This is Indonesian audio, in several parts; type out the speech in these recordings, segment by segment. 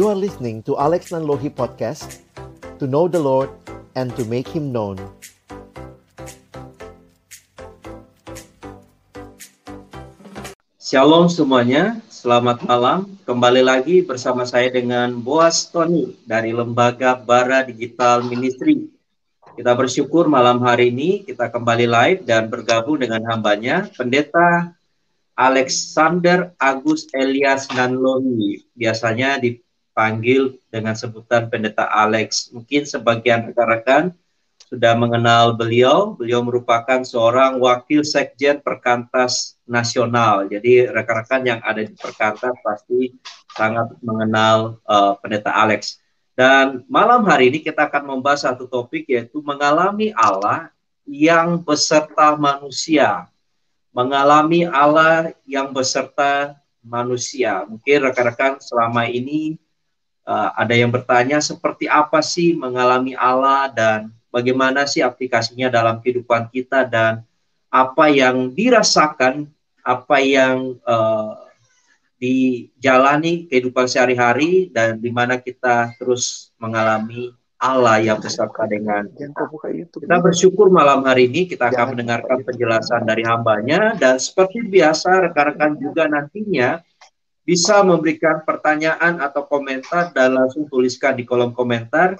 You are listening to Alex Nanlohi Podcast To know the Lord and to make Him known Shalom semuanya, selamat malam. Kembali lagi bersama saya dengan Boas Tony dari Lembaga Bara Digital Ministry. Kita bersyukur malam hari ini kita kembali live dan bergabung dengan hambanya, Pendeta Alexander Agus Elias Nanlohi. Biasanya dipanggil dengan sebutan Pendeta Alex. Mungkin sebagian rekan-rekan sudah mengenal beliau. Beliau merupakan seorang wakil sekjen Perkantas Nasional. Jadi rekan-rekan yang ada di Perkantas pasti sangat mengenal uh, Pendeta Alex. Dan malam hari ini kita akan membahas satu topik yaitu mengalami Allah yang beserta manusia. Mengalami Allah yang beserta manusia. Mungkin rekan-rekan selama ini uh, ada yang bertanya seperti apa sih mengalami Allah dan bagaimana sih aplikasinya dalam kehidupan kita dan apa yang dirasakan, apa yang uh, dijalani kehidupan sehari-hari dan di mana kita terus mengalami Allah yang beserta dengan kita. Kita bersyukur malam hari ini kita akan mendengarkan penjelasan dari hambanya dan seperti biasa rekan-rekan juga nantinya bisa memberikan pertanyaan atau komentar dan langsung tuliskan di kolom komentar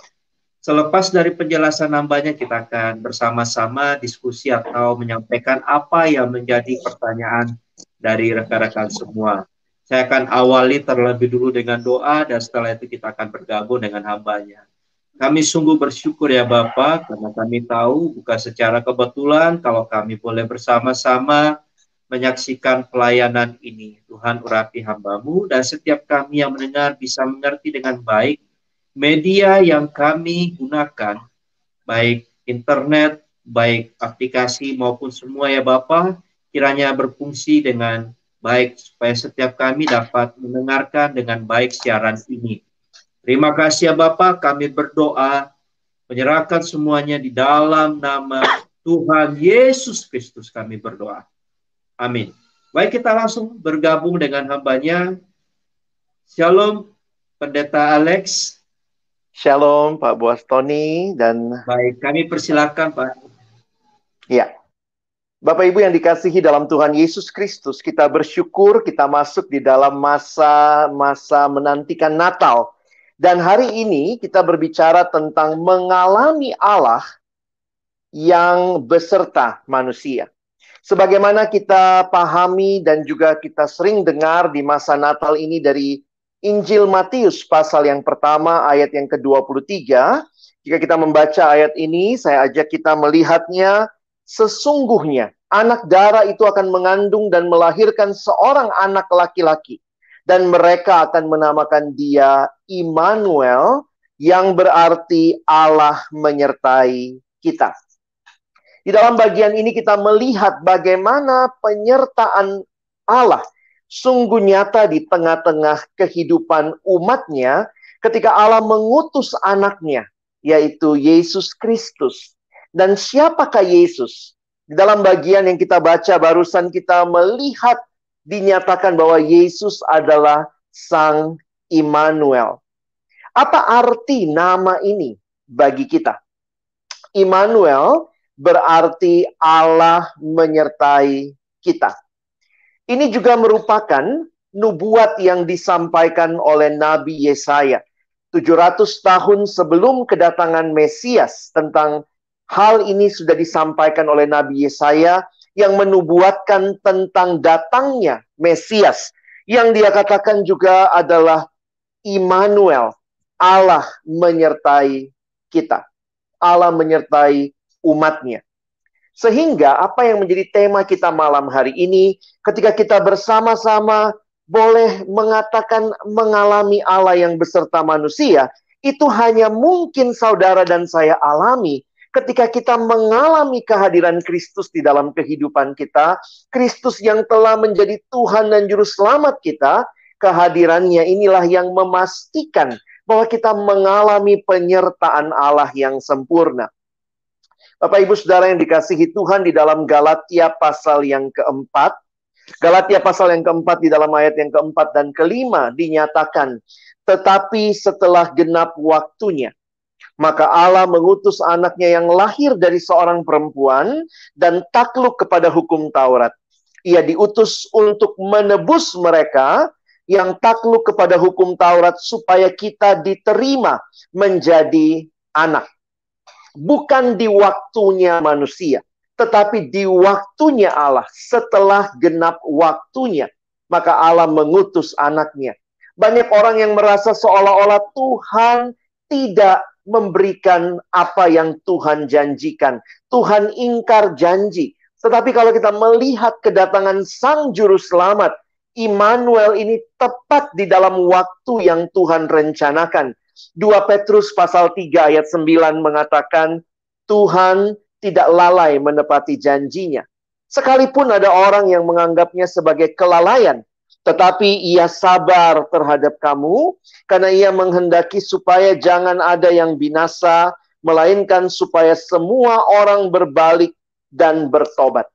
Selepas dari penjelasan nambahnya, kita akan bersama-sama diskusi atau menyampaikan apa yang menjadi pertanyaan dari rekan-rekan semua. Saya akan awali terlebih dulu dengan doa dan setelah itu kita akan bergabung dengan hambanya. Kami sungguh bersyukur ya Bapak karena kami tahu bukan secara kebetulan kalau kami boleh bersama-sama menyaksikan pelayanan ini. Tuhan urapi hambamu dan setiap kami yang mendengar bisa mengerti dengan baik media yang kami gunakan, baik internet, baik aplikasi maupun semua ya Bapak, kiranya berfungsi dengan baik supaya setiap kami dapat mendengarkan dengan baik siaran ini. Terima kasih ya Bapak, kami berdoa menyerahkan semuanya di dalam nama Tuhan Yesus Kristus kami berdoa. Amin. Baik kita langsung bergabung dengan hambanya. Shalom Pendeta Alex. Shalom Pak Buas Tony dan baik kami persilakan Pak. Ya. Bapak Ibu yang dikasihi dalam Tuhan Yesus Kristus, kita bersyukur kita masuk di dalam masa-masa menantikan Natal. Dan hari ini kita berbicara tentang mengalami Allah yang beserta manusia. Sebagaimana kita pahami dan juga kita sering dengar di masa Natal ini dari Injil Matius pasal yang pertama ayat yang ke-23. Jika kita membaca ayat ini, saya ajak kita melihatnya sesungguhnya anak darah itu akan mengandung dan melahirkan seorang anak laki-laki dan mereka akan menamakan dia Immanuel yang berarti Allah menyertai kita. Di dalam bagian ini kita melihat bagaimana penyertaan Allah sungguh nyata di tengah-tengah kehidupan umatnya ketika Allah mengutus anaknya, yaitu Yesus Kristus. Dan siapakah Yesus? Di dalam bagian yang kita baca barusan kita melihat dinyatakan bahwa Yesus adalah Sang Immanuel. Apa arti nama ini bagi kita? Immanuel berarti Allah menyertai kita. Ini juga merupakan nubuat yang disampaikan oleh Nabi Yesaya 700 tahun sebelum kedatangan Mesias tentang hal ini sudah disampaikan oleh Nabi Yesaya yang menubuatkan tentang datangnya Mesias yang dia katakan juga adalah Immanuel Allah menyertai kita Allah menyertai umatnya sehingga apa yang menjadi tema kita malam hari ini, ketika kita bersama-sama boleh mengatakan mengalami Allah yang beserta manusia, itu hanya mungkin saudara dan saya alami ketika kita mengalami kehadiran Kristus di dalam kehidupan kita, Kristus yang telah menjadi Tuhan dan Juru Selamat kita, kehadirannya inilah yang memastikan bahwa kita mengalami penyertaan Allah yang sempurna. Bapak Ibu Saudara yang dikasihi Tuhan di dalam Galatia pasal yang keempat, Galatia pasal yang keempat di dalam ayat yang keempat dan kelima dinyatakan, tetapi setelah genap waktunya, maka Allah mengutus anaknya yang lahir dari seorang perempuan dan takluk kepada hukum Taurat. Ia diutus untuk menebus mereka yang takluk kepada hukum Taurat supaya kita diterima menjadi anak. Bukan di waktunya manusia, tetapi di waktunya Allah setelah genap waktunya, maka Allah mengutus anaknya. Banyak orang yang merasa seolah-olah Tuhan tidak memberikan apa yang Tuhan janjikan. Tuhan ingkar janji. Tetapi kalau kita melihat kedatangan Sang Juru Selamat, Immanuel ini tepat di dalam waktu yang Tuhan rencanakan. 2 Petrus pasal 3 ayat 9 mengatakan Tuhan tidak lalai menepati janjinya. Sekalipun ada orang yang menganggapnya sebagai kelalaian, tetapi ia sabar terhadap kamu karena ia menghendaki supaya jangan ada yang binasa, melainkan supaya semua orang berbalik dan bertobat.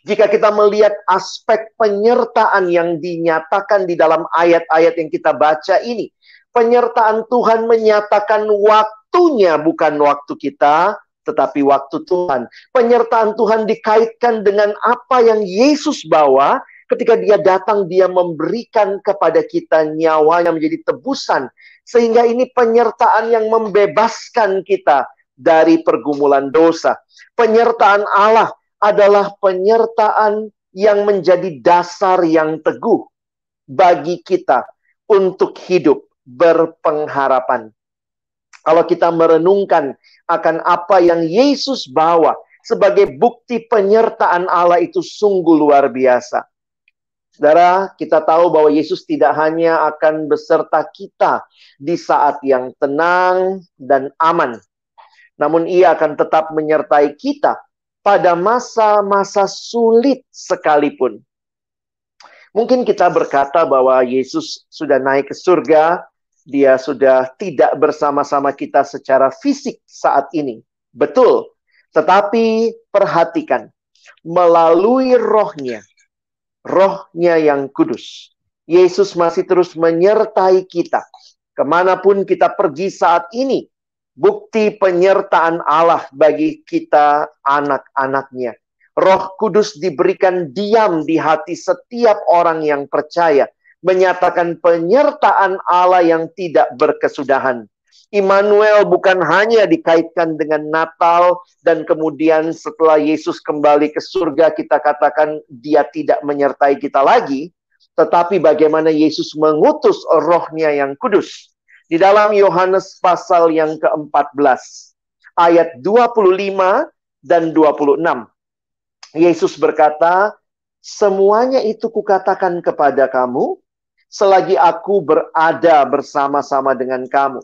Jika kita melihat aspek penyertaan yang dinyatakan di dalam ayat-ayat yang kita baca ini, penyertaan Tuhan menyatakan waktunya bukan waktu kita, tetapi waktu Tuhan. Penyertaan Tuhan dikaitkan dengan apa yang Yesus bawa ketika dia datang dia memberikan kepada kita nyawanya menjadi tebusan. Sehingga ini penyertaan yang membebaskan kita dari pergumulan dosa. Penyertaan Allah adalah penyertaan yang menjadi dasar yang teguh bagi kita untuk hidup berpengharapan. Kalau kita merenungkan akan apa yang Yesus bawa sebagai bukti penyertaan Allah itu sungguh luar biasa. Saudara, kita tahu bahwa Yesus tidak hanya akan beserta kita di saat yang tenang dan aman, namun Ia akan tetap menyertai kita pada masa-masa sulit sekalipun. Mungkin kita berkata bahwa Yesus sudah naik ke surga, dia sudah tidak bersama-sama kita secara fisik saat ini. Betul. Tetapi perhatikan, melalui rohnya, rohnya yang kudus, Yesus masih terus menyertai kita. Ke mana pun kita pergi saat ini, bukti penyertaan Allah bagi kita anak-anaknya. Roh Kudus diberikan diam di hati setiap orang yang percaya, menyatakan penyertaan Allah yang tidak berkesudahan. Immanuel bukan hanya dikaitkan dengan Natal dan kemudian setelah Yesus kembali ke surga kita katakan dia tidak menyertai kita lagi, tetapi bagaimana Yesus mengutus rohnya yang kudus di dalam Yohanes pasal yang ke-14 ayat 25 dan 26. Yesus berkata, "Semuanya itu kukatakan kepada kamu selagi aku berada bersama-sama dengan kamu.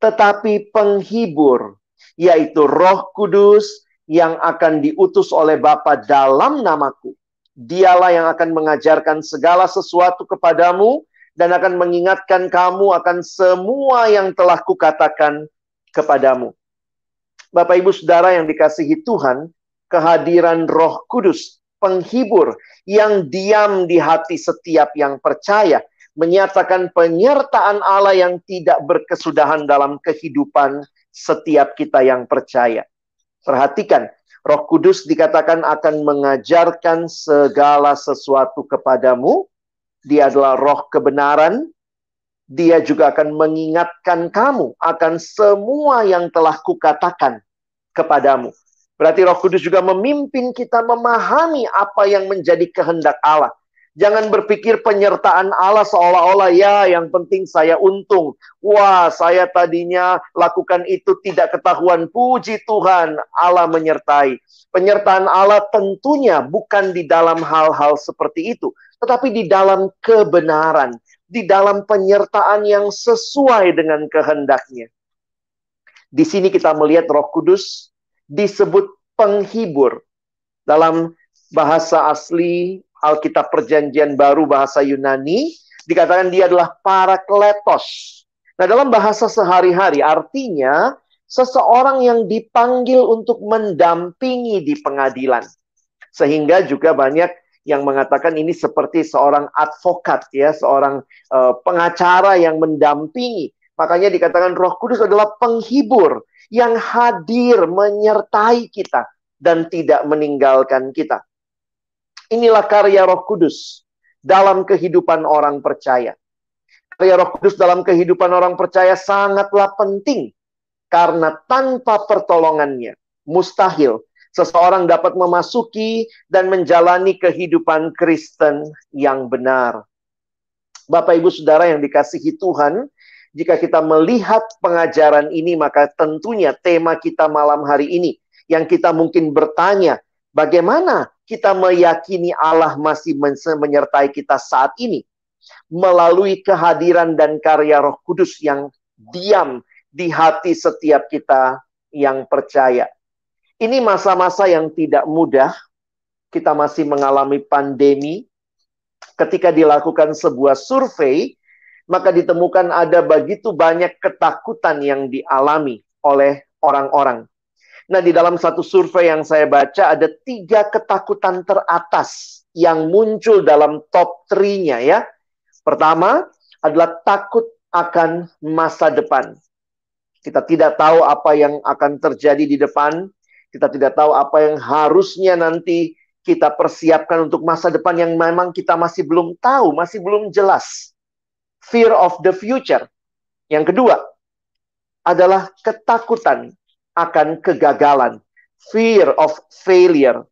Tetapi penghibur, yaitu Roh Kudus yang akan diutus oleh Bapa dalam namaku, dialah yang akan mengajarkan segala sesuatu kepadamu dan akan mengingatkan kamu akan semua yang telah kukatakan kepadamu. Bapak Ibu Saudara yang dikasihi Tuhan, kehadiran Roh Kudus, penghibur yang diam di hati setiap yang percaya, menyatakan penyertaan Allah yang tidak berkesudahan dalam kehidupan setiap kita yang percaya. Perhatikan, Roh Kudus dikatakan akan mengajarkan segala sesuatu kepadamu dia adalah roh kebenaran. Dia juga akan mengingatkan kamu akan semua yang telah kukatakan kepadamu. Berarti Roh Kudus juga memimpin kita memahami apa yang menjadi kehendak Allah. Jangan berpikir penyertaan Allah seolah-olah ya yang penting saya untung. Wah, saya tadinya lakukan itu tidak ketahuan. Puji Tuhan, Allah menyertai. Penyertaan Allah tentunya bukan di dalam hal-hal seperti itu, tetapi di dalam kebenaran, di dalam penyertaan yang sesuai dengan kehendaknya. Di sini kita melihat Roh Kudus disebut penghibur. Dalam bahasa asli Alkitab Perjanjian Baru bahasa Yunani dikatakan dia adalah parakletos. Nah, dalam bahasa sehari-hari artinya seseorang yang dipanggil untuk mendampingi di pengadilan. Sehingga juga banyak yang mengatakan ini seperti seorang advokat ya, seorang uh, pengacara yang mendampingi. Makanya dikatakan Roh Kudus adalah penghibur yang hadir menyertai kita dan tidak meninggalkan kita. Inilah karya Roh Kudus dalam kehidupan orang percaya. Karya Roh Kudus dalam kehidupan orang percaya sangatlah penting karena tanpa pertolongannya mustahil seseorang dapat memasuki dan menjalani kehidupan Kristen yang benar. Bapak, ibu, saudara yang dikasihi Tuhan, jika kita melihat pengajaran ini, maka tentunya tema kita malam hari ini yang kita mungkin bertanya, bagaimana kita meyakini Allah masih menyertai kita saat ini melalui kehadiran dan karya Roh Kudus yang diam di hati setiap kita yang percaya. Ini masa-masa yang tidak mudah. Kita masih mengalami pandemi. Ketika dilakukan sebuah survei, maka ditemukan ada begitu banyak ketakutan yang dialami oleh orang-orang. Nah, di dalam satu survei yang saya baca, ada tiga ketakutan teratas yang muncul dalam top 3-nya ya. Pertama adalah takut akan masa depan. Kita tidak tahu apa yang akan terjadi di depan, kita tidak tahu apa yang harusnya nanti kita persiapkan untuk masa depan yang memang kita masih belum tahu, masih belum jelas. Fear of the future. Yang kedua adalah ketakutan akan kegagalan. Fear of failure.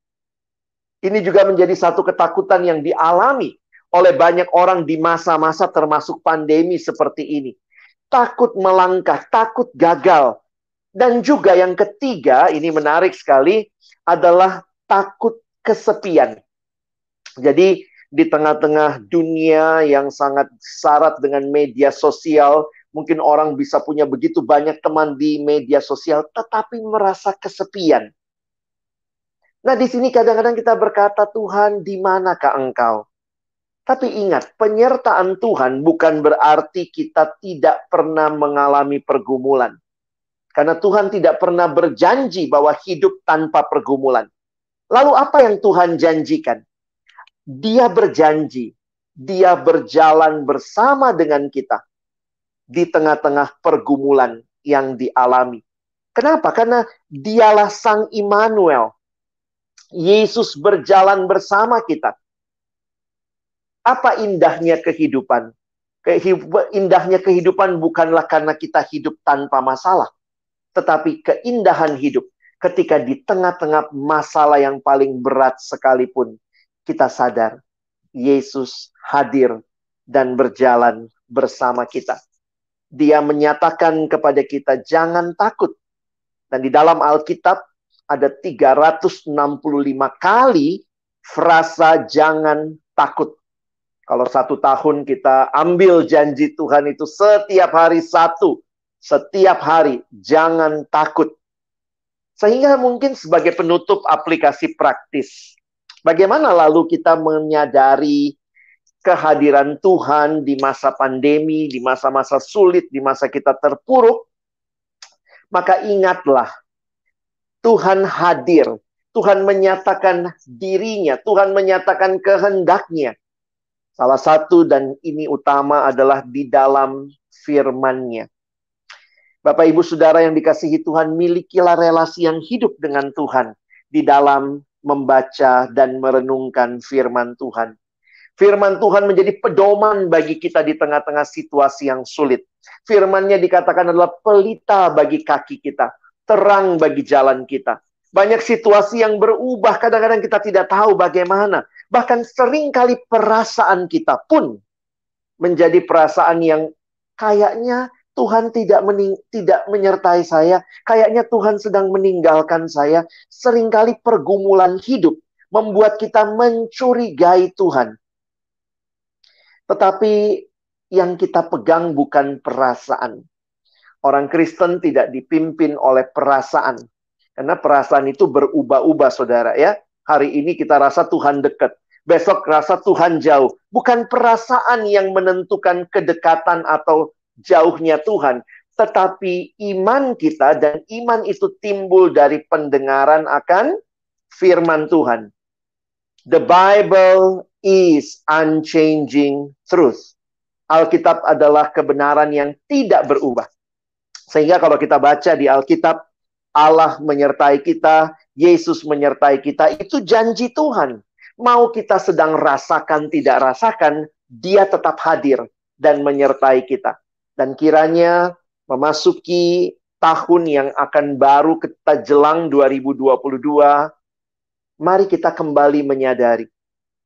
Ini juga menjadi satu ketakutan yang dialami oleh banyak orang di masa-masa termasuk pandemi seperti ini. Takut melangkah, takut gagal, dan juga yang ketiga, ini menarik sekali, adalah takut kesepian. Jadi di tengah-tengah dunia yang sangat syarat dengan media sosial, mungkin orang bisa punya begitu banyak teman di media sosial, tetapi merasa kesepian. Nah, di sini kadang-kadang kita berkata, "Tuhan, di manakah Engkau?" Tapi ingat, penyertaan Tuhan bukan berarti kita tidak pernah mengalami pergumulan. Karena Tuhan tidak pernah berjanji bahwa hidup tanpa pergumulan. Lalu apa yang Tuhan janjikan? Dia berjanji, dia berjalan bersama dengan kita di tengah-tengah pergumulan yang dialami. Kenapa? Karena dialah Sang Immanuel. Yesus berjalan bersama kita. Apa indahnya kehidupan? Indahnya kehidupan bukanlah karena kita hidup tanpa masalah tetapi keindahan hidup ketika di tengah-tengah masalah yang paling berat sekalipun kita sadar Yesus hadir dan berjalan bersama kita. Dia menyatakan kepada kita jangan takut. Dan di dalam Alkitab ada 365 kali frasa jangan takut. Kalau satu tahun kita ambil janji Tuhan itu setiap hari satu setiap hari, jangan takut. Sehingga mungkin sebagai penutup aplikasi praktis, bagaimana lalu kita menyadari kehadiran Tuhan di masa pandemi, di masa-masa sulit, di masa kita terpuruk? Maka ingatlah, Tuhan hadir, Tuhan menyatakan dirinya, Tuhan menyatakan kehendaknya. Salah satu dan ini utama adalah di dalam firman-Nya. Bapak Ibu Saudara yang dikasihi Tuhan, milikilah relasi yang hidup dengan Tuhan di dalam membaca dan merenungkan firman Tuhan. Firman Tuhan menjadi pedoman bagi kita di tengah-tengah situasi yang sulit. Firmannya dikatakan adalah pelita bagi kaki kita, terang bagi jalan kita. Banyak situasi yang berubah, kadang-kadang kita tidak tahu bagaimana. Bahkan sering kali perasaan kita pun menjadi perasaan yang kayaknya Tuhan tidak mening tidak menyertai saya, kayaknya Tuhan sedang meninggalkan saya. Seringkali pergumulan hidup membuat kita mencurigai Tuhan. Tetapi yang kita pegang bukan perasaan. Orang Kristen tidak dipimpin oleh perasaan. Karena perasaan itu berubah-ubah, saudara ya. Hari ini kita rasa Tuhan dekat. Besok rasa Tuhan jauh. Bukan perasaan yang menentukan kedekatan atau jauhnya Tuhan, tetapi iman kita dan iman itu timbul dari pendengaran akan firman Tuhan. The Bible is unchanging truth. Alkitab adalah kebenaran yang tidak berubah. Sehingga kalau kita baca di Alkitab, Allah menyertai kita, Yesus menyertai kita, itu janji Tuhan. Mau kita sedang rasakan, tidak rasakan, dia tetap hadir dan menyertai kita. Dan kiranya memasuki tahun yang akan baru kita jelang 2022, mari kita kembali menyadari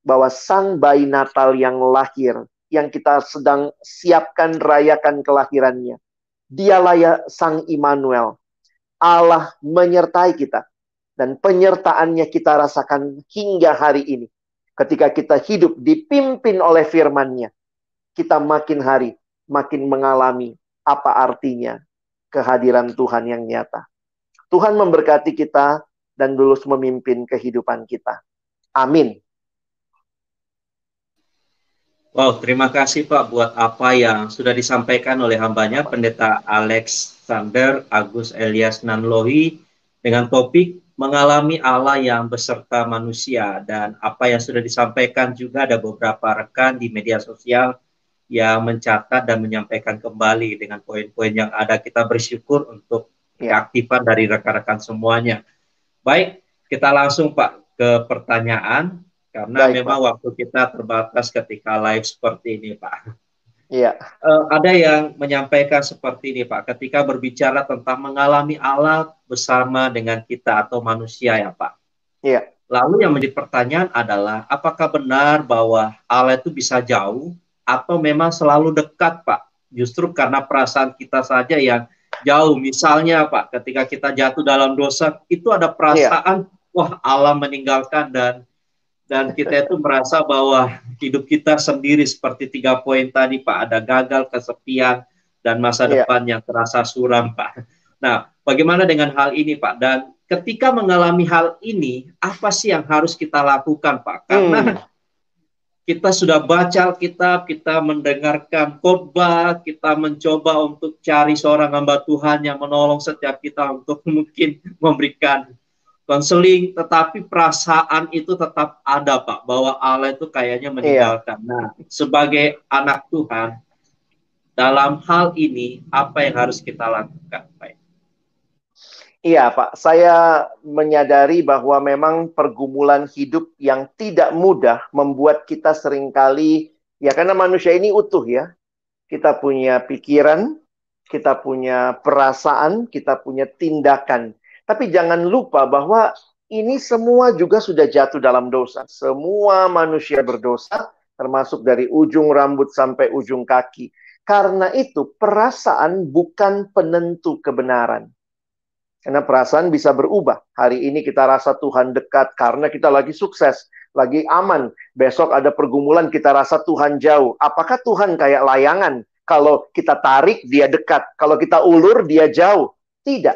bahwa sang bayi Natal yang lahir, yang kita sedang siapkan rayakan kelahirannya, dialah ya sang Immanuel. Allah menyertai kita. Dan penyertaannya kita rasakan hingga hari ini. Ketika kita hidup dipimpin oleh firman-Nya, kita makin hari makin mengalami apa artinya kehadiran Tuhan yang nyata. Tuhan memberkati kita dan lulus memimpin kehidupan kita. Amin. Wow, terima kasih Pak buat apa yang sudah disampaikan oleh hambanya Pendeta Alex Sander Agus Elias Nanlohi dengan topik mengalami Allah yang beserta manusia dan apa yang sudah disampaikan juga ada beberapa rekan di media sosial yang mencatat dan menyampaikan kembali dengan poin-poin yang ada kita bersyukur untuk keaktifan dari rekan-rekan semuanya. Baik, kita langsung Pak ke pertanyaan karena Baik, memang Pak. waktu kita terbatas ketika live seperti ini, Pak. Iya. Uh, ada yang menyampaikan seperti ini, Pak, ketika berbicara tentang mengalami Allah bersama dengan kita atau manusia ya, Pak. Iya. Lalu yang menjadi pertanyaan adalah, apakah benar bahwa Allah itu bisa jauh atau memang selalu dekat, Pak? Justru karena perasaan kita saja yang jauh. Misalnya, Pak, ketika kita jatuh dalam dosa, itu ada perasaan, iya. wah Allah meninggalkan dan dan kita itu merasa bahwa hidup kita sendiri seperti tiga poin tadi Pak ada gagal kesepian dan masa yeah. depan yang terasa suram Pak. Nah, bagaimana dengan hal ini Pak? Dan ketika mengalami hal ini, apa sih yang harus kita lakukan Pak? Karena hmm. Kita sudah baca Alkitab, kita mendengarkan khotbah, kita mencoba untuk cari seorang hamba Tuhan yang menolong setiap kita untuk mungkin memberikan konseling, tetapi perasaan itu tetap ada, Pak, bahwa Allah itu kayaknya iya. meninggalkan. Iya. Nah, sebagai anak Tuhan, dalam hal ini apa yang harus kita lakukan, Pak? Iya, Pak. Saya menyadari bahwa memang pergumulan hidup yang tidak mudah membuat kita sering kali, ya karena manusia ini utuh ya. Kita punya pikiran, kita punya perasaan, kita punya tindakan. Tapi jangan lupa bahwa ini semua juga sudah jatuh dalam dosa. Semua manusia berdosa, termasuk dari ujung rambut sampai ujung kaki. Karena itu, perasaan bukan penentu kebenaran. Karena perasaan bisa berubah. Hari ini kita rasa Tuhan dekat karena kita lagi sukses, lagi aman. Besok ada pergumulan, kita rasa Tuhan jauh. Apakah Tuhan kayak layangan? Kalau kita tarik, dia dekat. Kalau kita ulur, dia jauh. Tidak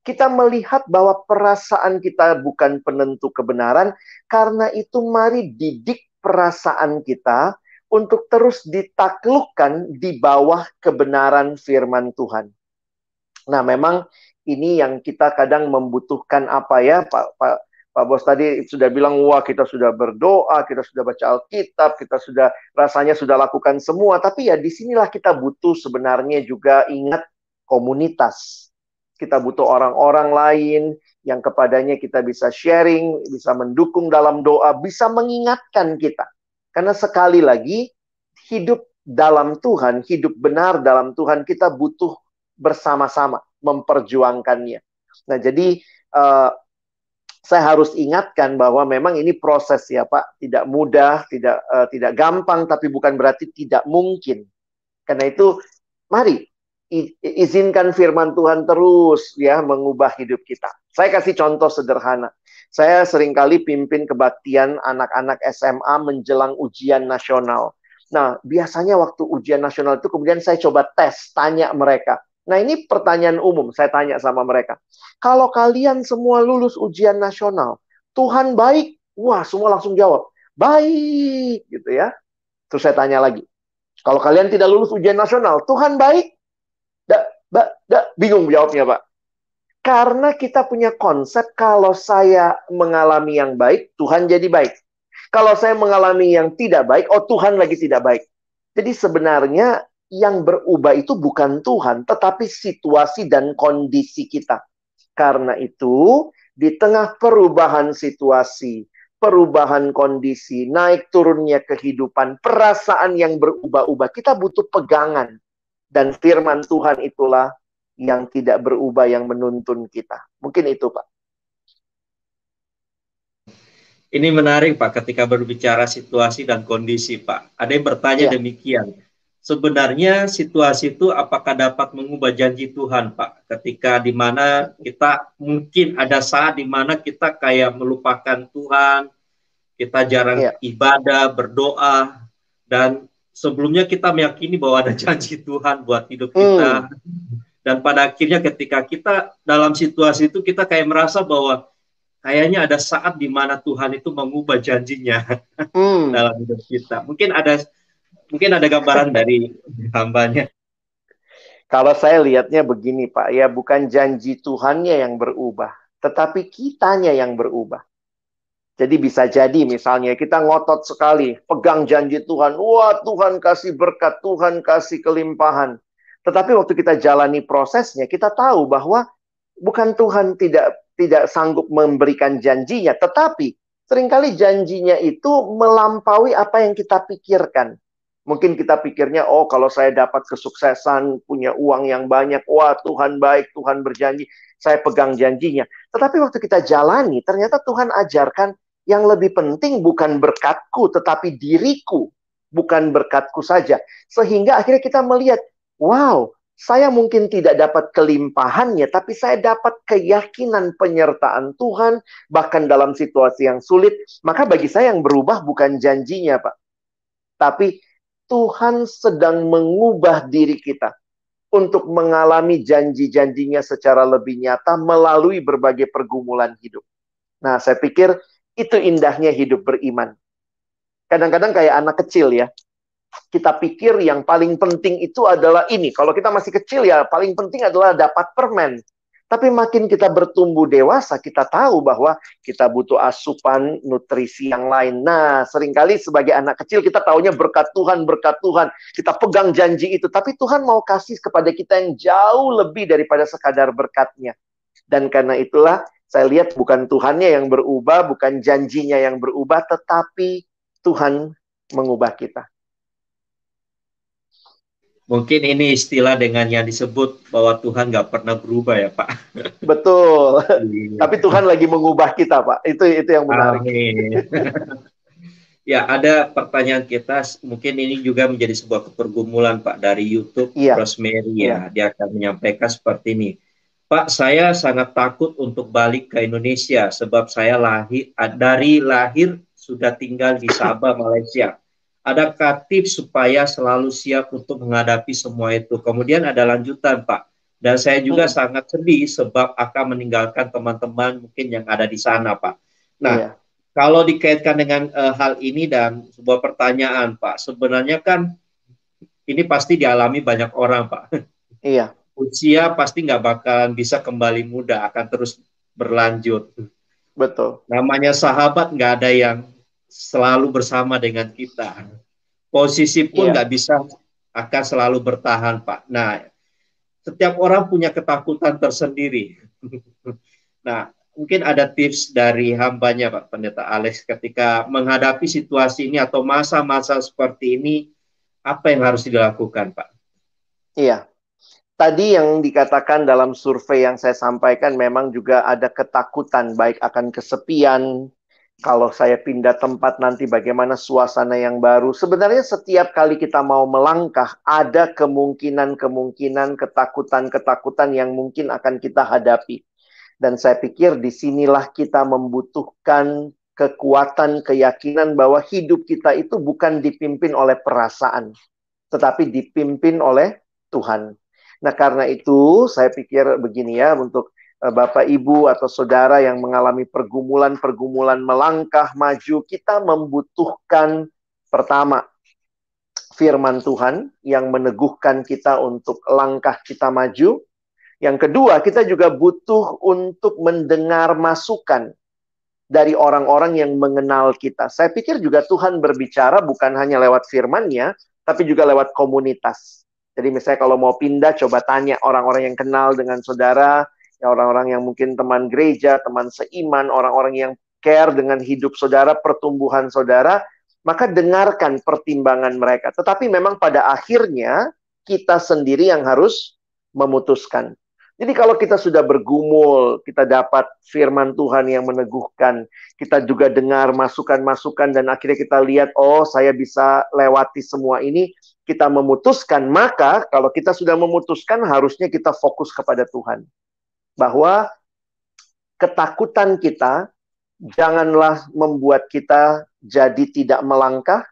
kita melihat bahwa perasaan kita bukan penentu kebenaran, karena itu mari didik perasaan kita untuk terus ditaklukkan di bawah kebenaran firman Tuhan. Nah, memang ini yang kita kadang membutuhkan apa ya, Pak Pak Pak Bos tadi sudah bilang, wah kita sudah berdoa, kita sudah baca Alkitab, kita sudah rasanya sudah lakukan semua. Tapi ya di sinilah kita butuh sebenarnya juga ingat komunitas kita butuh orang-orang lain yang kepadanya kita bisa sharing, bisa mendukung dalam doa, bisa mengingatkan kita. Karena sekali lagi, hidup dalam Tuhan, hidup benar dalam Tuhan, kita butuh bersama-sama memperjuangkannya. Nah, jadi uh, saya harus ingatkan bahwa memang ini proses ya Pak, tidak mudah, tidak uh, tidak gampang, tapi bukan berarti tidak mungkin. Karena itu, mari izinkan firman Tuhan terus ya mengubah hidup kita. Saya kasih contoh sederhana. Saya sering kali pimpin kebaktian anak-anak SMA menjelang ujian nasional. Nah, biasanya waktu ujian nasional itu kemudian saya coba tes, tanya mereka. Nah, ini pertanyaan umum, saya tanya sama mereka. Kalau kalian semua lulus ujian nasional, Tuhan baik? Wah, semua langsung jawab, baik, gitu ya. Terus saya tanya lagi, kalau kalian tidak lulus ujian nasional, Tuhan baik? Da, da, da, bingung jawabnya, Pak. Karena kita punya konsep kalau saya mengalami yang baik, Tuhan jadi baik. Kalau saya mengalami yang tidak baik, oh Tuhan lagi tidak baik. Jadi sebenarnya yang berubah itu bukan Tuhan, tetapi situasi dan kondisi kita. Karena itu, di tengah perubahan situasi, perubahan kondisi, naik turunnya kehidupan, perasaan yang berubah-ubah, kita butuh pegangan. Dan firman Tuhan itulah yang tidak berubah yang menuntun kita. Mungkin itu, Pak. Ini menarik, Pak, ketika berbicara situasi dan kondisi, Pak. Ada yang bertanya ya. demikian sebenarnya situasi itu apakah dapat mengubah janji Tuhan, Pak? Ketika di mana kita mungkin ada saat di mana kita kayak melupakan Tuhan, kita jarang yeah. ibadah, berdoa, dan sebelumnya kita meyakini bahwa ada janji Tuhan buat hidup kita. Hmm. Dan pada akhirnya ketika kita dalam situasi itu kita kayak merasa bahwa kayaknya ada saat di mana Tuhan itu mengubah janjinya hmm. dalam hidup kita. Mungkin ada Mungkin ada gambaran dari hambanya. Kalau saya lihatnya begini Pak, ya bukan janji Tuhannya yang berubah, tetapi kitanya yang berubah. Jadi bisa jadi misalnya kita ngotot sekali, pegang janji Tuhan, wah Tuhan kasih berkat, Tuhan kasih kelimpahan. Tetapi waktu kita jalani prosesnya, kita tahu bahwa bukan Tuhan tidak tidak sanggup memberikan janjinya, tetapi sering kali janjinya itu melampaui apa yang kita pikirkan. Mungkin kita pikirnya, oh kalau saya dapat kesuksesan, punya uang yang banyak, wah Tuhan baik, Tuhan berjanji, saya pegang janjinya. Tetapi waktu kita jalani, ternyata Tuhan ajarkan yang lebih penting bukan berkatku, tetapi diriku, bukan berkatku saja. Sehingga akhirnya kita melihat, wow, saya mungkin tidak dapat kelimpahannya, tapi saya dapat keyakinan penyertaan Tuhan, bahkan dalam situasi yang sulit. Maka bagi saya yang berubah bukan janjinya, Pak. Tapi Tuhan sedang mengubah diri kita untuk mengalami janji-janjinya secara lebih nyata melalui berbagai pergumulan hidup. Nah, saya pikir itu indahnya hidup beriman. Kadang-kadang kayak anak kecil ya. Kita pikir yang paling penting itu adalah ini. Kalau kita masih kecil ya, paling penting adalah dapat permen. Tapi makin kita bertumbuh dewasa, kita tahu bahwa kita butuh asupan nutrisi yang lain. Nah, sering kali sebagai anak kecil kita taunya berkat Tuhan, berkat Tuhan. Kita pegang janji itu. Tapi Tuhan mau kasih kepada kita yang jauh lebih daripada sekadar berkatnya. Dan karena itulah saya lihat bukan Tuhannya yang berubah, bukan janjinya yang berubah, tetapi Tuhan mengubah kita. Mungkin ini istilah dengan yang disebut bahwa Tuhan nggak pernah berubah ya Pak. Betul. Iya. Tapi Tuhan lagi mengubah kita Pak. Itu itu yang menarik. Amin. ya ada pertanyaan kita. Mungkin ini juga menjadi sebuah kepergumulan Pak dari YouTube ya. Rosemary ya. ya. Dia akan menyampaikan seperti ini. Pak, saya sangat takut untuk balik ke Indonesia sebab saya lahir dari lahir sudah tinggal di Sabah, Malaysia adakah tips supaya selalu siap untuk menghadapi semua itu? Kemudian ada lanjutan, Pak. Dan saya juga hmm. sangat sedih sebab akan meninggalkan teman-teman mungkin yang ada di sana, Pak. Nah, iya. kalau dikaitkan dengan uh, hal ini dan sebuah pertanyaan, Pak, sebenarnya kan ini pasti dialami banyak orang, Pak. Iya. Usia pasti nggak bakalan bisa kembali muda, akan terus berlanjut. Betul. Namanya sahabat nggak ada yang selalu bersama dengan kita. Posisi pun iya. nggak yeah. bisa akan selalu bertahan, Pak. Nah, setiap orang punya ketakutan tersendiri. nah, mungkin ada tips dari hambanya, Pak Pendeta Alex, ketika menghadapi situasi ini atau masa-masa seperti ini, apa yang harus dilakukan, Pak? Iya. Tadi yang dikatakan dalam survei yang saya sampaikan memang juga ada ketakutan baik akan kesepian, kalau saya pindah tempat nanti bagaimana suasana yang baru. Sebenarnya setiap kali kita mau melangkah, ada kemungkinan-kemungkinan, ketakutan-ketakutan yang mungkin akan kita hadapi. Dan saya pikir di sinilah kita membutuhkan kekuatan, keyakinan bahwa hidup kita itu bukan dipimpin oleh perasaan, tetapi dipimpin oleh Tuhan. Nah karena itu saya pikir begini ya untuk Bapak, Ibu, atau saudara yang mengalami pergumulan-pergumulan melangkah maju, kita membutuhkan pertama firman Tuhan yang meneguhkan kita untuk langkah kita maju. Yang kedua, kita juga butuh untuk mendengar masukan dari orang-orang yang mengenal kita. Saya pikir juga Tuhan berbicara bukan hanya lewat firman-Nya, tapi juga lewat komunitas. Jadi misalnya kalau mau pindah, coba tanya orang-orang yang kenal dengan saudara, orang-orang yang mungkin teman gereja, teman seiman, orang-orang yang care dengan hidup saudara, pertumbuhan saudara, maka dengarkan pertimbangan mereka. Tetapi memang pada akhirnya kita sendiri yang harus memutuskan. Jadi kalau kita sudah bergumul, kita dapat firman Tuhan yang meneguhkan, kita juga dengar masukan-masukan dan akhirnya kita lihat, oh saya bisa lewati semua ini, kita memutuskan, maka kalau kita sudah memutuskan harusnya kita fokus kepada Tuhan. Bahwa ketakutan kita janganlah membuat kita jadi tidak melangkah,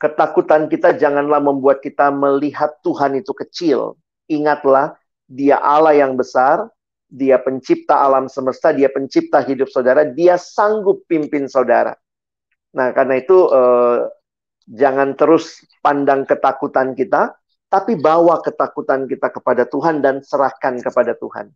ketakutan kita janganlah membuat kita melihat Tuhan itu kecil. Ingatlah, dia Allah yang besar, dia pencipta alam semesta, dia pencipta hidup saudara, dia sanggup pimpin saudara. Nah, karena itu eh, jangan terus pandang ketakutan kita, tapi bawa ketakutan kita kepada Tuhan dan serahkan kepada Tuhan.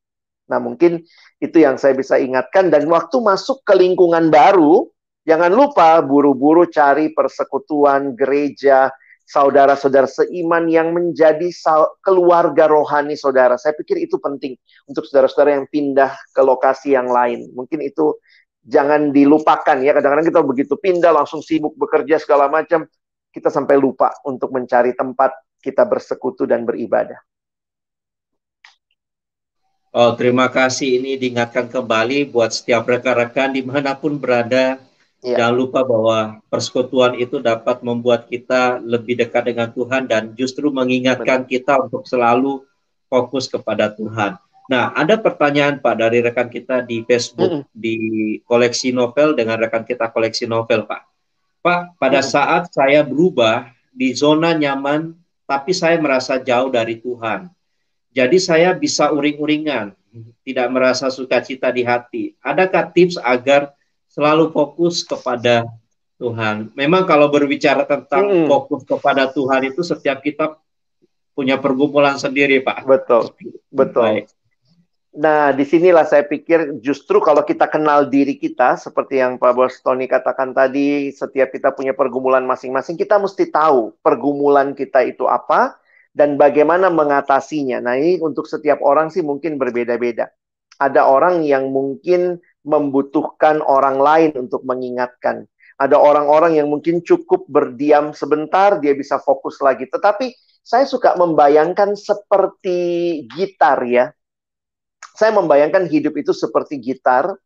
Nah, mungkin itu yang saya bisa ingatkan dan waktu masuk ke lingkungan baru, jangan lupa buru-buru cari persekutuan gereja, saudara-saudara seiman yang menjadi keluarga rohani saudara. Saya pikir itu penting untuk saudara-saudara yang pindah ke lokasi yang lain. Mungkin itu jangan dilupakan ya. Kadang-kadang kita begitu pindah langsung sibuk bekerja segala macam, kita sampai lupa untuk mencari tempat kita bersekutu dan beribadah. Oh, terima kasih ini diingatkan kembali buat setiap rekan-rekan di mana pun berada Ya. Jangan lupa bahwa persekutuan itu dapat membuat kita lebih dekat dengan Tuhan dan justru mengingatkan Benar. kita untuk selalu fokus kepada Tuhan. Nah, ada pertanyaan Pak dari rekan kita di Facebook mm di koleksi novel dengan rekan kita koleksi novel Pak. Pak, pada mm saat saya berubah di zona nyaman, tapi saya merasa jauh dari Tuhan. Jadi saya bisa uring-uringan, tidak merasa sukacita di hati. Adakah tips agar selalu fokus kepada Tuhan. Memang kalau berbicara tentang hmm. fokus kepada Tuhan itu setiap kita punya pergumulan sendiri, Pak. Betul, betul. Baik. Nah, di sinilah saya pikir justru kalau kita kenal diri kita, seperti yang Pak Bos Tony katakan tadi, setiap kita punya pergumulan masing-masing, kita mesti tahu pergumulan kita itu apa dan bagaimana mengatasinya. Nah, ini untuk setiap orang sih mungkin berbeda-beda. Ada orang yang mungkin membutuhkan orang lain untuk mengingatkan. Ada orang-orang yang mungkin cukup berdiam sebentar, dia bisa fokus lagi. Tetapi saya suka membayangkan seperti gitar ya. Saya membayangkan hidup itu seperti gitar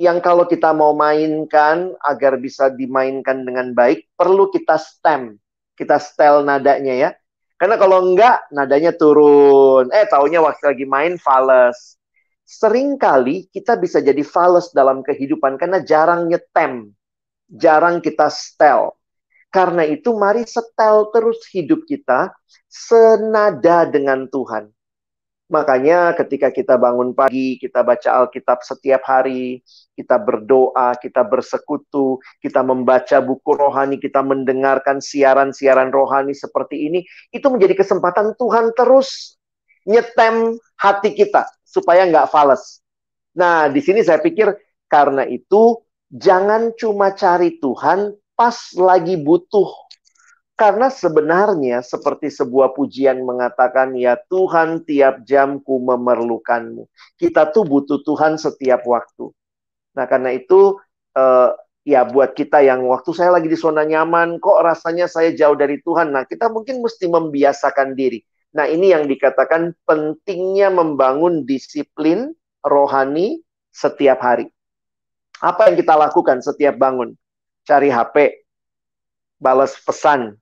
yang kalau kita mau mainkan agar bisa dimainkan dengan baik, perlu kita stem, kita stel nadanya ya. Karena kalau enggak, nadanya turun. Eh, taunya waktu lagi main fals sering kali kita bisa jadi fals dalam kehidupan karena jarang nyetem, jarang kita setel. Karena itu mari setel terus hidup kita senada dengan Tuhan. Makanya ketika kita bangun pagi, kita baca Alkitab setiap hari, kita berdoa, kita bersekutu, kita membaca buku rohani, kita mendengarkan siaran-siaran rohani seperti ini, itu menjadi kesempatan Tuhan terus nyetem hati kita supaya nggak fales. Nah, di sini saya pikir karena itu jangan cuma cari Tuhan pas lagi butuh. Karena sebenarnya seperti sebuah pujian mengatakan, ya Tuhan tiap jamku memerlukanmu. Kita tuh butuh Tuhan setiap waktu. Nah karena itu, uh, ya buat kita yang waktu saya lagi di zona nyaman, kok rasanya saya jauh dari Tuhan. Nah kita mungkin mesti membiasakan diri. Nah, ini yang dikatakan pentingnya membangun disiplin rohani setiap hari. Apa yang kita lakukan setiap bangun? Cari HP, balas pesan,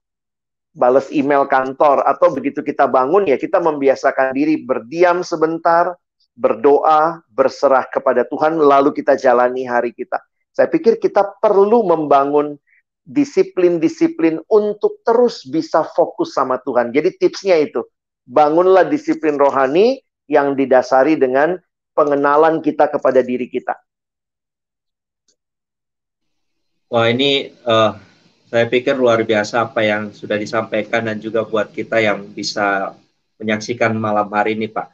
balas email kantor, atau begitu kita bangun ya kita membiasakan diri berdiam sebentar, berdoa, berserah kepada Tuhan, lalu kita jalani hari kita. Saya pikir kita perlu membangun disiplin-disiplin untuk terus bisa fokus sama Tuhan. Jadi tipsnya itu, bangunlah disiplin rohani yang didasari dengan pengenalan kita kepada diri kita. Wah ini uh, saya pikir luar biasa apa yang sudah disampaikan dan juga buat kita yang bisa menyaksikan malam hari ini Pak.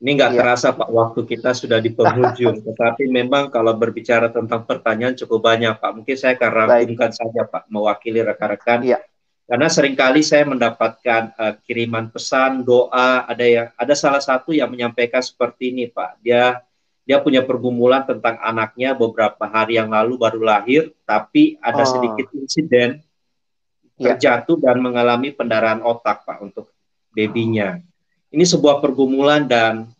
Ini nggak ya. terasa Pak, waktu kita sudah di penghujung. Tetapi memang kalau berbicara tentang pertanyaan cukup banyak Pak. Mungkin saya akan rangkumkan saja Pak, mewakili rekan-rekan. Ya. Karena sering kali saya mendapatkan uh, kiriman pesan, doa, ada yang ada salah satu yang menyampaikan seperti ini Pak. Dia dia punya pergumulan tentang anaknya beberapa hari yang lalu baru lahir, tapi ada oh. sedikit insiden ya. terjatuh dan mengalami pendarahan otak Pak untuk babynya ini sebuah pergumulan dan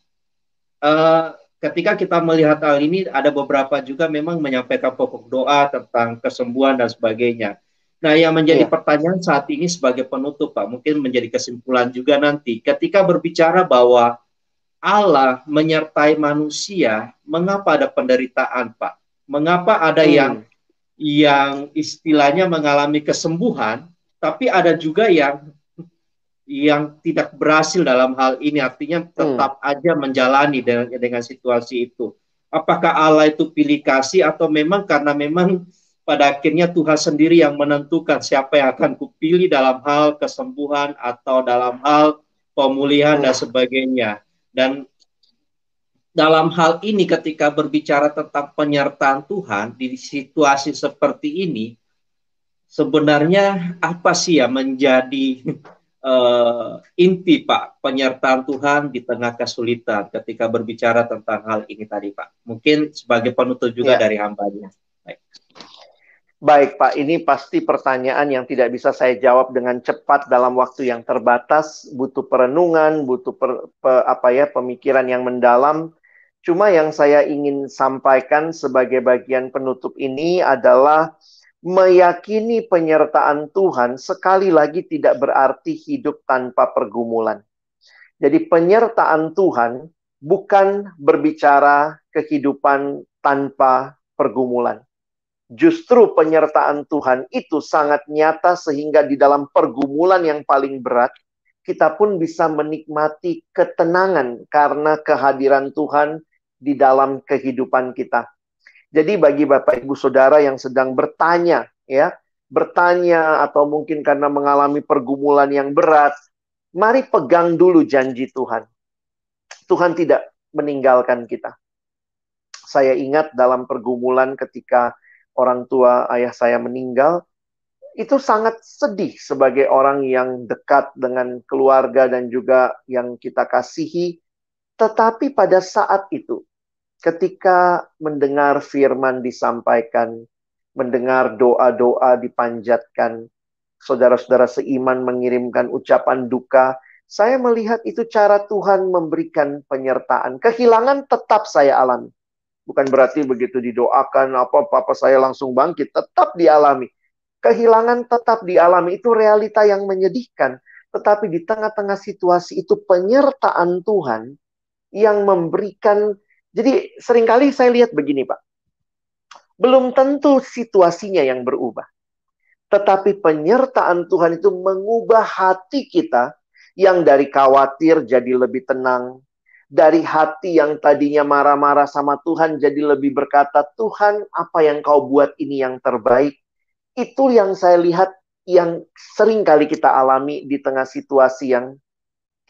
uh, ketika kita melihat hal ini ada beberapa juga memang menyampaikan pokok doa tentang kesembuhan dan sebagainya. Nah, yang menjadi ya. pertanyaan saat ini sebagai penutup, Pak, mungkin menjadi kesimpulan juga nanti, ketika berbicara bahwa Allah menyertai manusia, mengapa ada penderitaan, Pak? Mengapa ada hmm. yang yang istilahnya mengalami kesembuhan, tapi ada juga yang yang tidak berhasil dalam hal ini artinya tetap hmm. aja menjalani dengan dengan situasi itu. Apakah Allah itu pilih kasih atau memang karena memang pada akhirnya Tuhan sendiri yang menentukan siapa yang akan kupilih dalam hal kesembuhan atau dalam hal pemulihan dan sebagainya. Dan dalam hal ini ketika berbicara tentang penyertaan Tuhan di situasi seperti ini sebenarnya apa sih ya menjadi uh, inti Pak penyertaan Tuhan di tengah kesulitan ketika berbicara tentang hal ini tadi Pak. Mungkin sebagai penutup juga ya. dari hambanya. Baik. Baik Pak, ini pasti pertanyaan yang tidak bisa saya jawab dengan cepat dalam waktu yang terbatas, butuh perenungan, butuh per, pe, apa ya pemikiran yang mendalam. Cuma yang saya ingin sampaikan sebagai bagian penutup ini adalah meyakini penyertaan Tuhan sekali lagi tidak berarti hidup tanpa pergumulan. Jadi penyertaan Tuhan bukan berbicara kehidupan tanpa pergumulan. Justru penyertaan Tuhan itu sangat nyata sehingga di dalam pergumulan yang paling berat kita pun bisa menikmati ketenangan karena kehadiran Tuhan di dalam kehidupan kita. Jadi bagi Bapak Ibu Saudara yang sedang bertanya ya, bertanya atau mungkin karena mengalami pergumulan yang berat, mari pegang dulu janji Tuhan. Tuhan tidak meninggalkan kita. Saya ingat dalam pergumulan ketika orang tua ayah saya meninggal, itu sangat sedih sebagai orang yang dekat dengan keluarga dan juga yang kita kasihi. Tetapi pada saat itu, ketika mendengar firman disampaikan, mendengar doa-doa dipanjatkan, saudara-saudara seiman mengirimkan ucapan duka, saya melihat itu cara Tuhan memberikan penyertaan. Kehilangan tetap saya alami. Bukan berarti begitu didoakan apa-apa saya langsung bangkit, tetap dialami. Kehilangan tetap dialami itu realita yang menyedihkan. Tetapi di tengah-tengah situasi itu penyertaan Tuhan yang memberikan jadi sering kali saya lihat begini Pak. Belum tentu situasinya yang berubah. Tetapi penyertaan Tuhan itu mengubah hati kita yang dari khawatir jadi lebih tenang. Dari hati yang tadinya marah-marah sama Tuhan jadi lebih berkata, Tuhan apa yang kau buat ini yang terbaik. Itu yang saya lihat yang sering kali kita alami di tengah situasi yang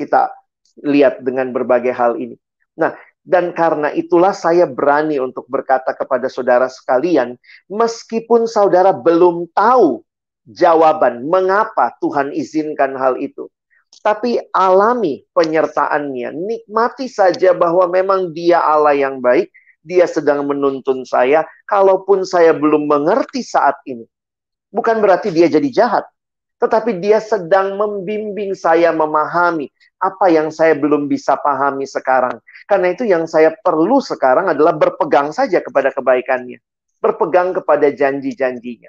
kita lihat dengan berbagai hal ini. Nah, dan karena itulah saya berani untuk berkata kepada saudara sekalian, meskipun saudara belum tahu jawaban mengapa Tuhan izinkan hal itu, tapi alami penyertaannya, nikmati saja bahwa memang Dia Allah yang baik, Dia sedang menuntun saya, kalaupun saya belum mengerti saat ini. Bukan berarti Dia jadi jahat, tetapi Dia sedang membimbing saya memahami apa yang saya belum bisa pahami sekarang. Karena itu yang saya perlu sekarang adalah berpegang saja kepada kebaikannya. Berpegang kepada janji-janjinya.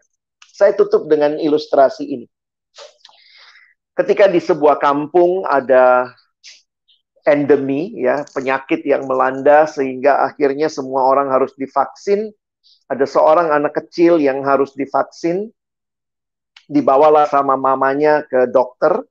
Saya tutup dengan ilustrasi ini. Ketika di sebuah kampung ada endemi ya, penyakit yang melanda sehingga akhirnya semua orang harus divaksin. Ada seorang anak kecil yang harus divaksin. Dibawalah sama mamanya ke dokter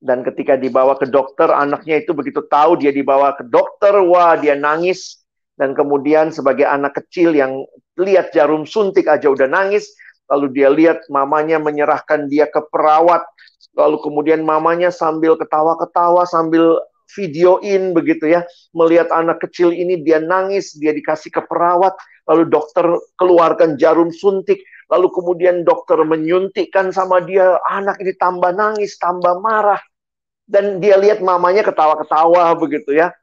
dan ketika dibawa ke dokter, anaknya itu begitu tahu dia dibawa ke dokter, wah dia nangis. Dan kemudian sebagai anak kecil yang lihat jarum suntik aja udah nangis, lalu dia lihat mamanya menyerahkan dia ke perawat, lalu kemudian mamanya sambil ketawa-ketawa, sambil videoin begitu ya, melihat anak kecil ini dia nangis, dia dikasih ke perawat, lalu dokter keluarkan jarum suntik, lalu kemudian dokter menyuntikkan sama dia, anak ini tambah nangis, tambah marah. Dan dia lihat mamanya ketawa-ketawa begitu ya.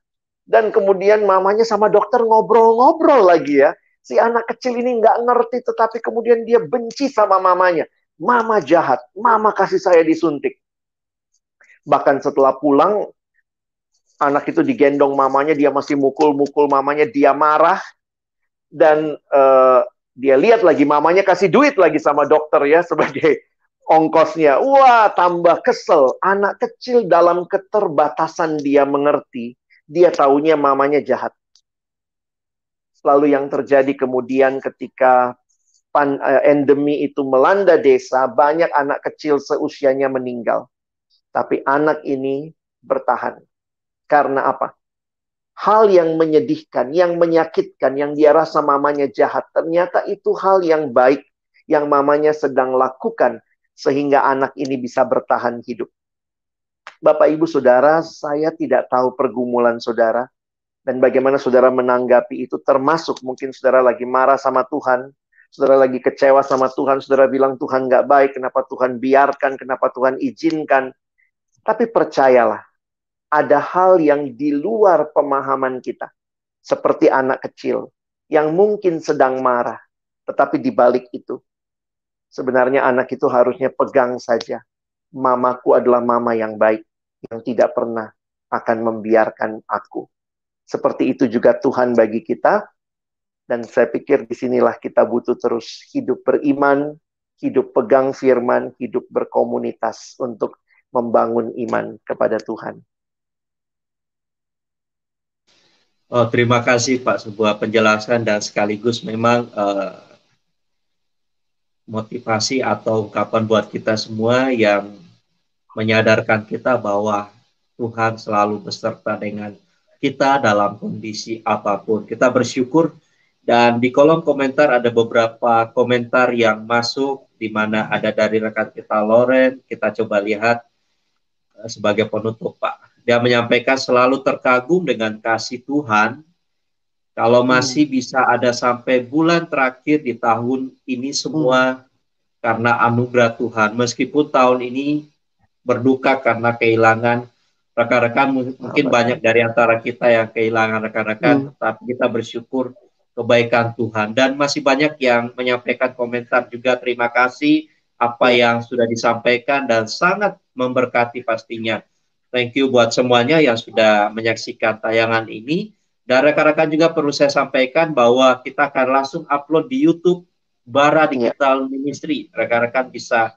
Dan kemudian mamanya sama dokter ngobrol-ngobrol lagi ya. Si anak kecil ini nggak ngerti, tetapi kemudian dia benci sama mamanya. Mama jahat, mama kasih saya disuntik. Bahkan setelah pulang, anak itu digendong mamanya, dia masih mukul-mukul mamanya, dia marah dan uh, dia lihat lagi mamanya kasih duit lagi sama dokter ya sebagai ongkosnya. Wah, tambah kesel. Anak kecil dalam keterbatasan dia mengerti, dia taunya mamanya jahat. Lalu yang terjadi kemudian ketika pan, uh, endemi itu melanda desa, banyak anak kecil seusianya meninggal. Tapi anak ini bertahan. Karena apa? Hal yang menyedihkan, yang menyakitkan, yang dia rasa mamanya jahat, ternyata itu hal yang baik yang mamanya sedang lakukan sehingga anak ini bisa bertahan hidup. Bapak, Ibu, Saudara, saya tidak tahu pergumulan saudara dan bagaimana saudara menanggapi itu termasuk mungkin saudara lagi marah sama Tuhan, saudara lagi kecewa sama Tuhan, saudara bilang Tuhan nggak baik, kenapa Tuhan biarkan, kenapa Tuhan izinkan. Tapi percayalah, ada hal yang di luar pemahaman kita. Seperti anak kecil yang mungkin sedang marah. Tetapi di balik itu, sebenarnya anak itu harusnya pegang saja. Mamaku adalah mama yang baik, yang tidak pernah akan membiarkan aku. Seperti itu juga Tuhan bagi kita. Dan saya pikir di sinilah kita butuh terus hidup beriman, hidup pegang firman, hidup berkomunitas untuk membangun iman kepada Tuhan. Oh, terima kasih Pak sebuah penjelasan dan sekaligus memang uh, motivasi atau ungkapan buat kita semua yang menyadarkan kita bahwa Tuhan selalu beserta dengan kita dalam kondisi apa pun. Kita bersyukur dan di kolom komentar ada beberapa komentar yang masuk di mana ada dari rekan kita Loren. Kita coba lihat uh, sebagai penutup Pak. Dia menyampaikan selalu terkagum dengan kasih Tuhan. Kalau hmm. masih bisa ada sampai bulan terakhir di tahun ini semua hmm. karena anugerah Tuhan. Meskipun tahun ini berduka karena kehilangan rekan-rekan mungkin banyak dari antara kita yang kehilangan rekan-rekan, hmm. tapi kita bersyukur kebaikan Tuhan dan masih banyak yang menyampaikan komentar juga terima kasih apa yang sudah disampaikan dan sangat memberkati pastinya. Thank you buat semuanya yang sudah menyaksikan tayangan ini. Dan rekan-rekan juga perlu saya sampaikan bahwa kita akan langsung upload di YouTube Bara Digital Ministry. Rekan-rekan bisa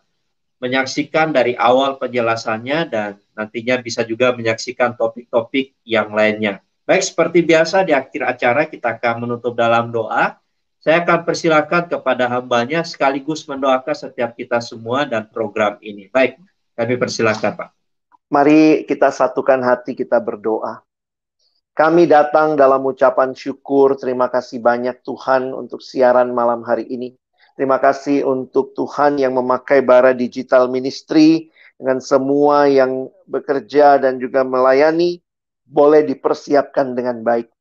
menyaksikan dari awal penjelasannya dan nantinya bisa juga menyaksikan topik-topik yang lainnya. Baik, seperti biasa di akhir acara kita akan menutup dalam doa. Saya akan persilakan kepada hambanya sekaligus mendoakan setiap kita semua dan program ini. Baik, kami persilakan Pak. Mari kita satukan hati kita berdoa. Kami datang dalam ucapan syukur. Terima kasih banyak Tuhan untuk siaran malam hari ini. Terima kasih untuk Tuhan yang memakai bara digital ministry dengan semua yang bekerja dan juga melayani boleh dipersiapkan dengan baik.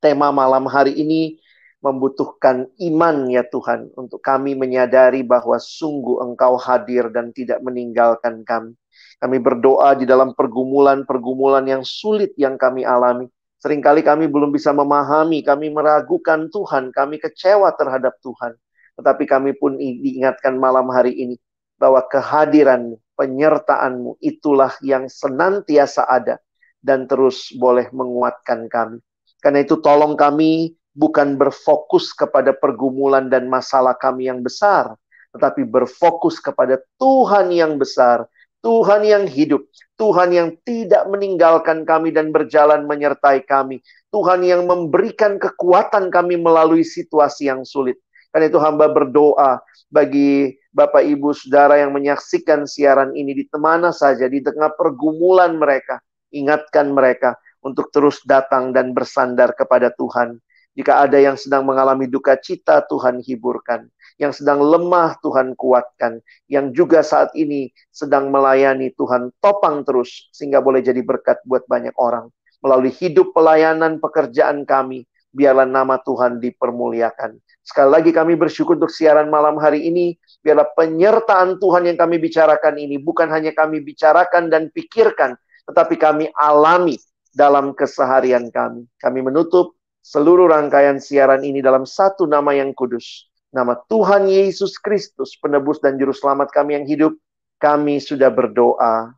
Tema malam hari ini membutuhkan iman ya Tuhan untuk kami menyadari bahwa sungguh Engkau hadir dan tidak meninggalkan kami. Kami berdoa di dalam pergumulan-pergumulan yang sulit yang kami alami. Seringkali kami belum bisa memahami, kami meragukan Tuhan, kami kecewa terhadap Tuhan. Tetapi kami pun diingatkan malam hari ini bahwa kehadiran penyertaanmu itulah yang senantiasa ada dan terus boleh menguatkan kami. Karena itu tolong kami bukan berfokus kepada pergumulan dan masalah kami yang besar, tetapi berfokus kepada Tuhan yang besar Tuhan yang hidup, Tuhan yang tidak meninggalkan kami dan berjalan menyertai kami, Tuhan yang memberikan kekuatan kami melalui situasi yang sulit. Karena itu hamba berdoa bagi Bapak Ibu Saudara yang menyaksikan siaran ini di mana saja di tengah pergumulan mereka, ingatkan mereka untuk terus datang dan bersandar kepada Tuhan. Jika ada yang sedang mengalami duka cita, Tuhan hiburkan. Yang sedang lemah, Tuhan kuatkan. Yang juga saat ini sedang melayani, Tuhan topang terus. Sehingga boleh jadi berkat buat banyak orang. Melalui hidup pelayanan pekerjaan kami, biarlah nama Tuhan dipermuliakan. Sekali lagi kami bersyukur untuk siaran malam hari ini. Biarlah penyertaan Tuhan yang kami bicarakan ini bukan hanya kami bicarakan dan pikirkan, tetapi kami alami dalam keseharian kami. Kami menutup seluruh rangkaian siaran ini dalam satu nama yang kudus. Nama Tuhan Yesus Kristus, penebus dan juru selamat kami yang hidup, kami sudah berdoa.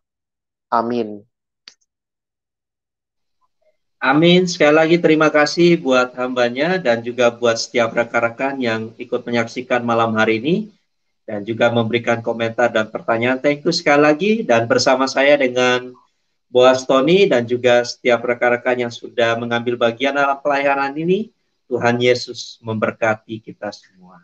Amin. Amin. Sekali lagi terima kasih buat hambanya dan juga buat setiap rekan-rekan yang ikut menyaksikan malam hari ini dan juga memberikan komentar dan pertanyaan. Thank you sekali lagi dan bersama saya dengan Boas Tony dan juga setiap rekan-rekan yang sudah mengambil bagian dalam pelayanan ini, Tuhan Yesus memberkati kita semua.